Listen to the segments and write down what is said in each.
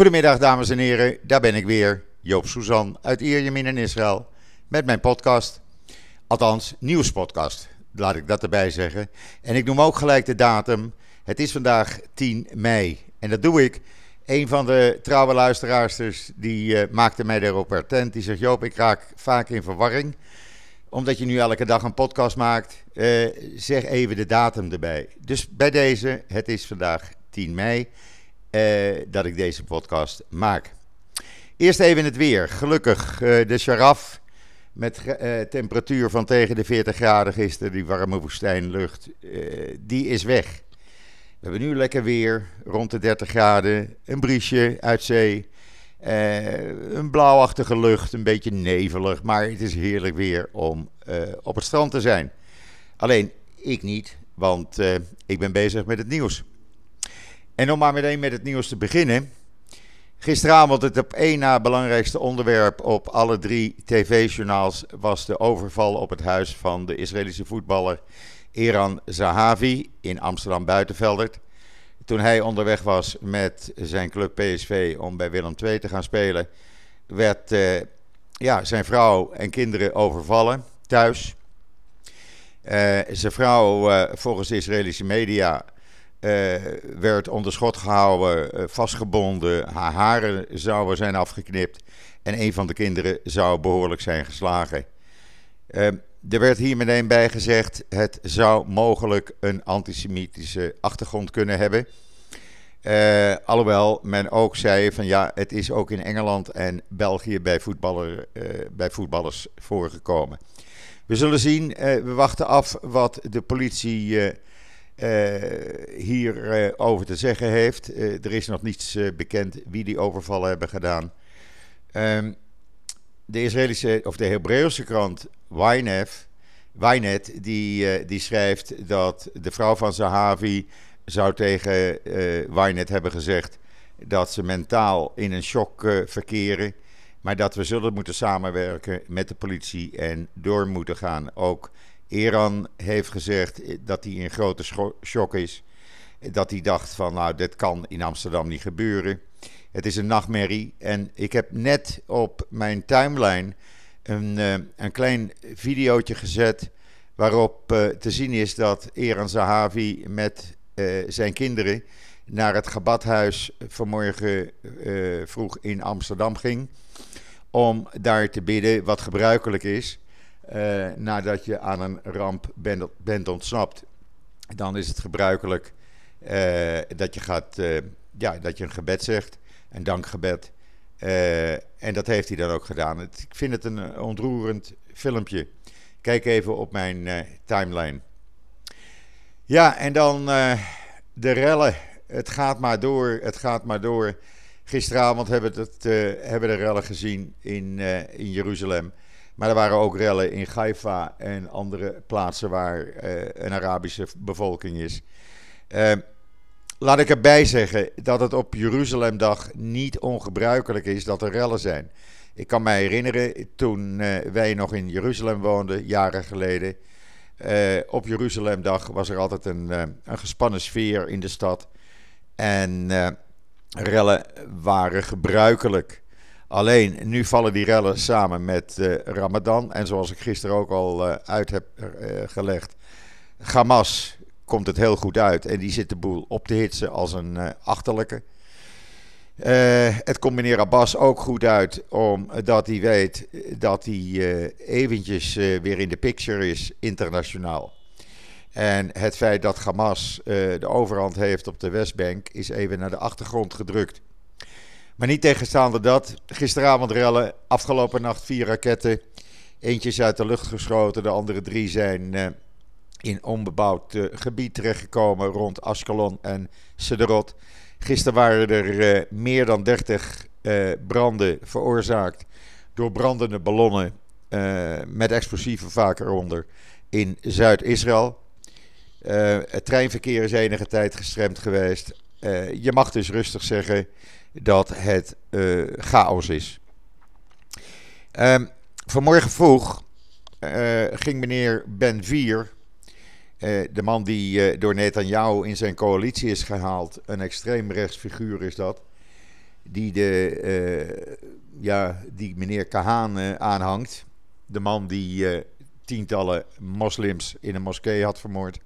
Goedemiddag dames en heren, daar ben ik weer, Joop Suzan uit Ierjemien in Israël, met mijn podcast. Althans, nieuwspodcast, laat ik dat erbij zeggen. En ik noem ook gelijk de datum, het is vandaag 10 mei. En dat doe ik. Een van de trouwe luisteraarsters die uh, maakte mij erop attent. Die zegt, Joop, ik raak vaak in verwarring omdat je nu elke dag een podcast maakt, uh, zeg even de datum erbij. Dus bij deze, het is vandaag 10 mei dat ik deze podcast maak. Eerst even het weer. Gelukkig, uh, de Sharaf met temperatuur van tegen de 40 graden gisteren, die warme woestijnlucht, die is weg. We hebben nu lekker weer, rond de 30 graden, een briesje uit zee. Een blauwachtige lucht, een beetje nevelig, maar het is heerlijk weer om op het strand te zijn. Alleen ik niet, want ik ben bezig met het nieuws. En om maar meteen met het nieuws te beginnen. Gisteravond het op één na belangrijkste onderwerp op alle drie tv-journaals was de overval op het huis van de Israëlische voetballer Eran Zahavi in Amsterdam Buitenveldert toen hij onderweg was met zijn club PSV om bij Willem II te gaan spelen, werd uh, ja, zijn vrouw en kinderen overvallen thuis. Uh, zijn vrouw, uh, volgens de Israëlische media, werd onder schot gehouden, vastgebonden. Haar haren zouden zijn afgeknipt. En een van de kinderen zou behoorlijk zijn geslagen. Er werd hier meteen bij gezegd, het zou mogelijk een antisemitische achtergrond kunnen hebben. Uh, alhoewel men ook zei van ja, het is ook in Engeland en België bij, voetballer, uh, bij voetballers voorgekomen. We zullen zien, uh, we wachten af wat de politie hierover te zeggen heeft. er is nog niets bekend wie die overvallen hebben gedaan. Um, de Israëlische of de Hebreeuwse krant Ynet, Ynet die, die schrijft dat de vrouw van Zahavi zou tegen uh, Wynet hebben gezegd dat ze mentaal in een shock verkeren. Maar dat we zullen moeten samenwerken met de politie en door moeten gaan. Ook Iran heeft gezegd dat hij in grote shock is. Dat hij dacht van nou, dit kan in Amsterdam niet gebeuren. Het is een nachtmerrie. En ik heb net op mijn timeline een, uh, een klein videootje gezet. Waarop uh, te zien is dat Eran Zahavi met uh, zijn kinderen naar het Gebadhuis vanmorgen vroeg in Amsterdam ging. Om daar te bidden, wat gebruikelijk is. Uh, nadat je aan een ramp bent, bent, ontsnapt. Dan is het gebruikelijk dat je gaat, ja, dat je een gebed zegt, een dankgebed. en dat heeft hij dan ook gedaan. Ik vind het een ontroerend filmpje. Kijk even op mijn timeline. Ja, en dan de rellen. Het gaat maar door, het gaat maar door. Gisteravond hebben, hebben de rellen gezien in, in Jeruzalem. Maar er waren ook rellen in Haifa en andere plaatsen waar een Arabische bevolking is. laat ik erbij zeggen dat het op Jeruzalemdag niet ongebruikelijk is dat er rellen zijn. Ik kan me herinneren toen wij nog in Jeruzalem woonden, jaren geleden uh, op Jeruzalemdag was er altijd een, een, gespannen sfeer in de stad. En rellen waren gebruikelijk. Alleen nu vallen die rellen samen met Ramadan. En zoals ik gisteren ook al uit heb gelegd, Hamas komt het heel goed uit. En die zit de boel op te hitsen als een achterlijke. Het komt meneer Abbas ook goed uit, omdat hij weet dat hij eventjes weer in de picture is internationaal. En het feit dat Hamas de overhand heeft op de Westbank is even naar de achtergrond gedrukt. Maar niet tegenstaande dat, gisteravond rellen, afgelopen nacht vier raketten. Eentje is uit de lucht geschoten, de andere drie zijn in onbebouwd gebied terechtgekomen rond Ascalon en Sederot. Gisteren waren er uh, meer dan 30 uh, eh, branden veroorzaakt door brandende ballonnen met explosieven vaak eronder in Zuid-Israël. het treinverkeer is enige tijd gestremd geweest. je mag dus rustig zeggen dat het chaos is. Um, vanmorgen vroeg ging meneer Ben Vier uh, de man die door Netanyahu in zijn coalitie is gehaald, een extreem figuur is dat. die, de, ja, die meneer Kahan aanhangt. De man die tientallen moslims in een moskee had vermoord.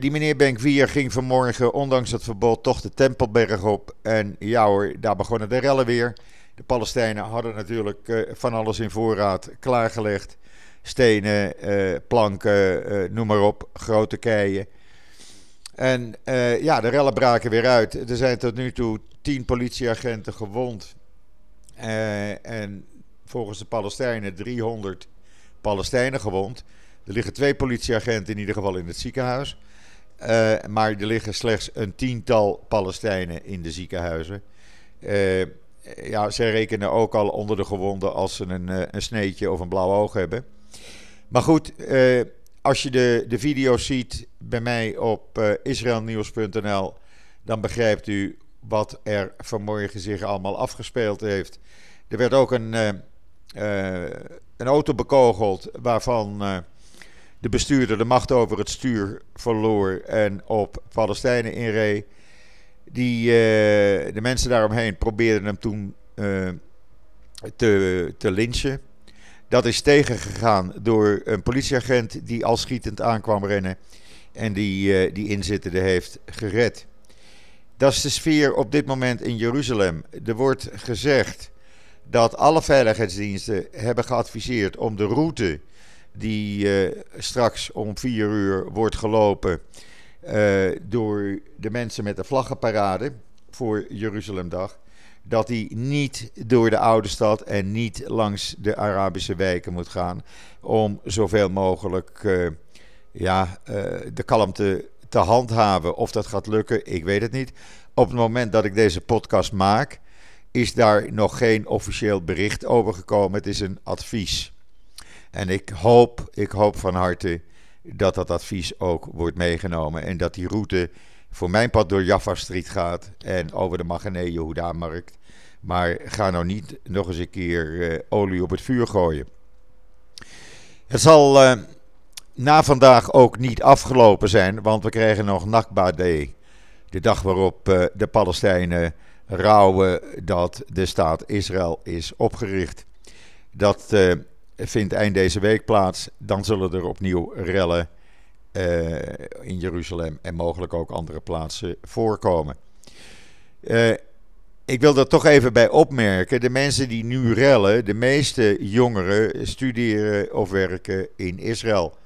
Die meneer Benkwier ging vanmorgen, ondanks het verbod, toch de Tempelberg op. En ja hoor, daar begonnen de rellen weer. De Palestijnen hadden natuurlijk van alles in voorraad klaargelegd stenen, uh, planken, noem maar op, grote keien. En ja, de rellen braken weer uit. Er zijn tot nu toe tien politieagenten gewond. en volgens de Palestijnen 300 Palestijnen gewond. Er liggen twee politieagenten in ieder geval in het ziekenhuis. maar er liggen slechts een tiental Palestijnen in de ziekenhuizen. ja, zij rekenen ook al onder de gewonden als ze een, een sneetje of een blauw oog hebben. Maar goed, eh, als je de, de video's ziet bij mij op israelnieuws.nl, dan begrijpt u wat er vanmorgen zich allemaal afgespeeld heeft. Er werd ook een, een auto bekogeld waarvan de bestuurder de macht over het stuur verloor en op Palestijnen inreed. Die, de mensen daaromheen probeerden hem toen te, te lynchen. Dat is tegengegaan door een politieagent die al schietend aankwam rennen en die, uh, die inzittende heeft gered. Dat is de sfeer op dit moment in Jeruzalem. Er wordt gezegd dat alle veiligheidsdiensten hebben geadviseerd om de route die uh, straks om vier uur wordt gelopen uh, door de mensen met de vlaggenparade voor Jeruzalemdag, dat hij niet door de oude stad en niet langs de Arabische wijken moet gaan. Om zoveel mogelijk uh, ja, de kalmte te handhaven. Of dat gaat lukken, ik weet het niet. Op het moment dat ik deze podcast maak, is daar nog geen officieel bericht over gekomen. Het is een advies. En ik hoop, ik hoop van harte dat dat advies ook wordt meegenomen. En dat die route voor mijn pad door Jaffa Street gaat en over de Maghanee Yehuda-markt. Maar ga nou niet nog eens een keer uh, olie op het vuur gooien. Het zal uh, na vandaag ook niet afgelopen zijn, want we krijgen nog Nakba Day. De dag waarop uh, de Palestijnen rouwen dat de staat Israël is opgericht. Dat vindt eind deze week plaats. Dan zullen er opnieuw rellen uh, in Jeruzalem en mogelijk ook andere plaatsen voorkomen. Uh, ik wil dat toch even bij opmerken. De mensen die nu rellen, de meeste jongeren studeren of werken in Israël.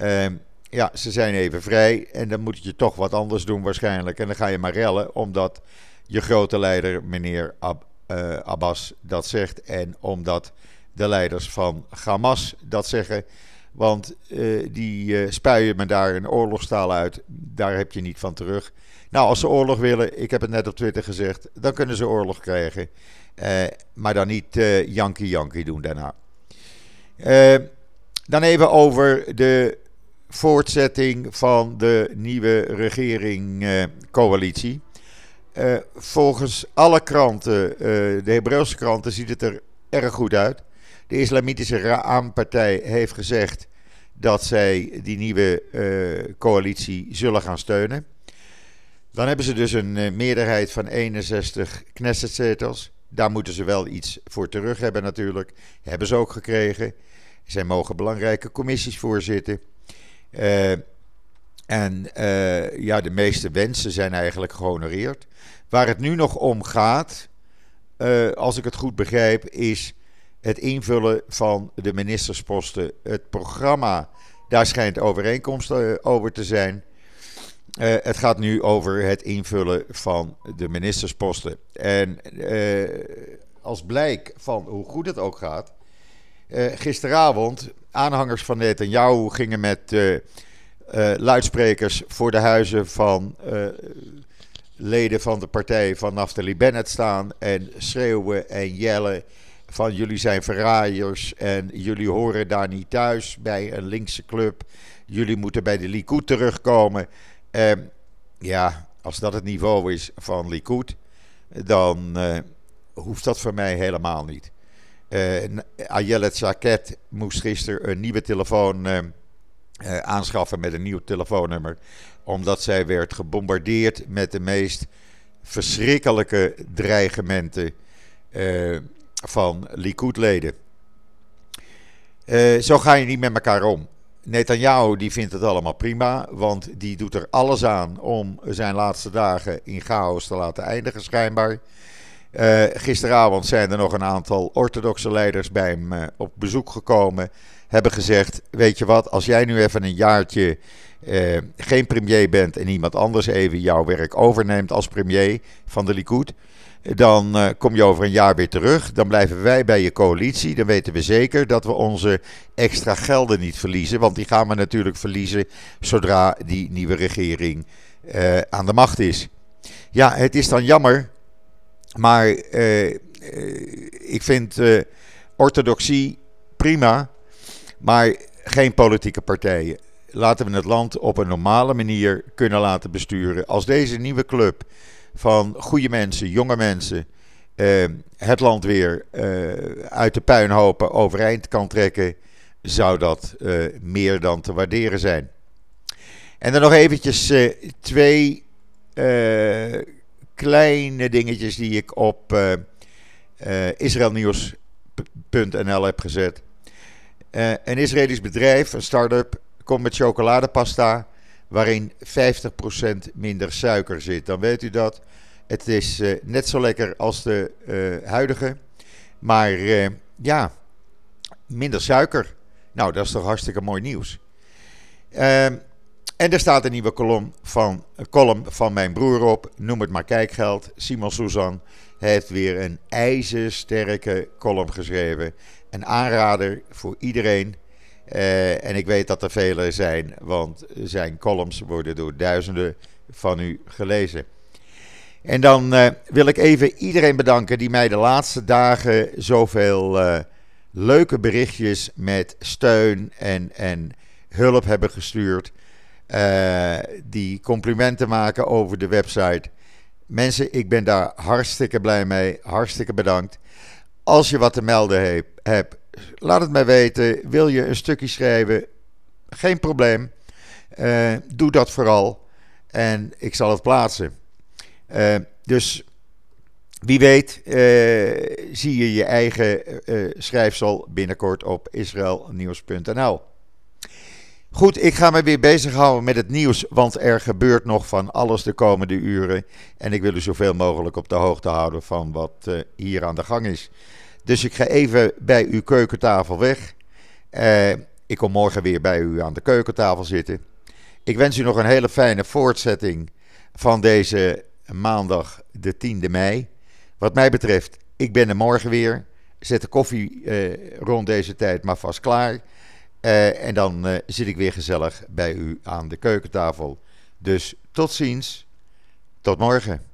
Uh, ja, ze zijn even vrij en dan moet je toch wat anders doen waarschijnlijk. En dan ga je maar rellen omdat je grote leider, meneer Ab, uh, Abbas, dat zegt. En omdat de leiders van Hamas dat zeggen. Want uh, die uh, spuien me daar een oorlogstaal uit. Daar heb je niet van terug. Nou, als ze oorlog willen, ik heb het net op Twitter gezegd, dan kunnen ze oorlog krijgen. Uh, maar dan niet Yankee Yankee doen daarna. dan even over de voortzetting van de nieuwe regering-coalitie. volgens alle kranten, de Hebreeuwse kranten, ziet het er erg goed uit. De Islamitische Raam-partij heeft gezegd dat zij die nieuwe uh, coalitie zullen gaan steunen. Dan hebben ze dus een uh, meerderheid van 61 Knessetzetels. Daar moeten ze wel iets voor terug hebben natuurlijk. Hebben ze ook gekregen. Zij mogen belangrijke commissies voorzitten. Uh, en ja, de meeste wensen zijn eigenlijk gehonoreerd. Waar het nu nog om gaat, als ik het goed begrijp, is het invullen van de ministersposten. Het programma, daar schijnt overeenkomst eh, over te zijn. Uh, het gaat nu over het invullen van de ministersposten. En uh, als blijk van hoe goed het ook gaat. Uh, gisteravond, aanhangers van Netanyahu gingen met luidsprekers voor de huizen van leden van de partij van Naftali Bennett staan. En schreeuwen en jellen van jullie zijn verraaiers en jullie horen daar niet thuis bij een linkse club. Jullie moeten bij de Likud terugkomen. Uh, ja, als dat het niveau is van Likud, dan uh, hoeft dat voor mij helemaal niet. Uh, Ayelet Saket moest gisteren een nieuwe telefoon uh, aanschaffen met een nieuw telefoonnummer. Omdat zij werd gebombardeerd met de meest verschrikkelijke dreigementen van Likud-leden. zo ga je niet met elkaar om. Netanyahu die vindt het allemaal prima, want die doet er alles aan om zijn laatste dagen in chaos te laten eindigen schijnbaar. Uh, gisteravond zijn er nog een aantal orthodoxe leiders bij hem uh, op bezoek gekomen. Hebben gezegd: Weet je wat, als jij nu even een jaartje geen premier bent en iemand anders even jouw werk overneemt als premier van de Likud. Dan uh, kom je over een jaar weer terug. Dan blijven wij bij je coalitie. Dan weten we zeker dat we onze extra gelden niet verliezen. Want die gaan we natuurlijk verliezen zodra die nieuwe regering uh, aan de macht is. Ja, het is dan jammer. Maar ik vind orthodoxie prima. Maar geen politieke partijen laten we het land op een normale manier kunnen laten besturen. Als deze nieuwe club van goede mensen, jonge mensen, uh, het land weer uh, uit de puinhopen overeind kan trekken, zou dat uh, meer dan te waarderen zijn. En dan nog eventjes twee kleine dingetjes die ik op israelnieuws.nl heb gezet. een Israëlisch bedrijf, een start-up, komt met chocoladepasta waarin 50% minder suiker zit. Dan weet u dat. Het is uh, net zo lekker als de uh, huidige. Maar uh, ja, minder suiker. Nou, dat is toch hartstikke mooi nieuws. Ehm, en er staat een nieuwe column van, column van mijn broer op. Noem het maar kijkgeld. Simon Suzan heeft weer een ijzersterke column geschreven. Een aanrader voor iedereen uh, en ik weet dat er vele zijn, want zijn columns worden door duizenden van u gelezen. En dan uh, wil ik even iedereen bedanken die mij de laatste dagen zoveel uh, leuke berichtjes met steun en, en hulp hebben gestuurd. die complimenten maken over de website. Mensen, ik ben daar hartstikke blij mee. Hartstikke bedankt. Als je wat te melden hebt, laat het mij weten. Wil je een stukje schrijven? Geen probleem. Uh, doe dat vooral. En ik zal het plaatsen. Uh, dus wie weet, uh, zie je je eigen schrijfsel binnenkort op israelnieuws.nl. Goed, ik ga me weer bezighouden met het nieuws, want er gebeurt nog van alles de komende uren. En ik wil u zoveel mogelijk op de hoogte houden van wat hier aan de gang is. Dus ik ga even bij uw keukentafel weg. Uh, ik kom morgen weer bij u aan de keukentafel zitten. Ik wens u nog een hele fijne voortzetting van deze maandag, de 10e mei. Wat mij betreft, ik ben er morgen weer. Zet de koffie uh, rond deze tijd maar vast klaar. Uh, en dan zit ik weer gezellig bij u aan de keukentafel. Dus tot ziens. Tot morgen.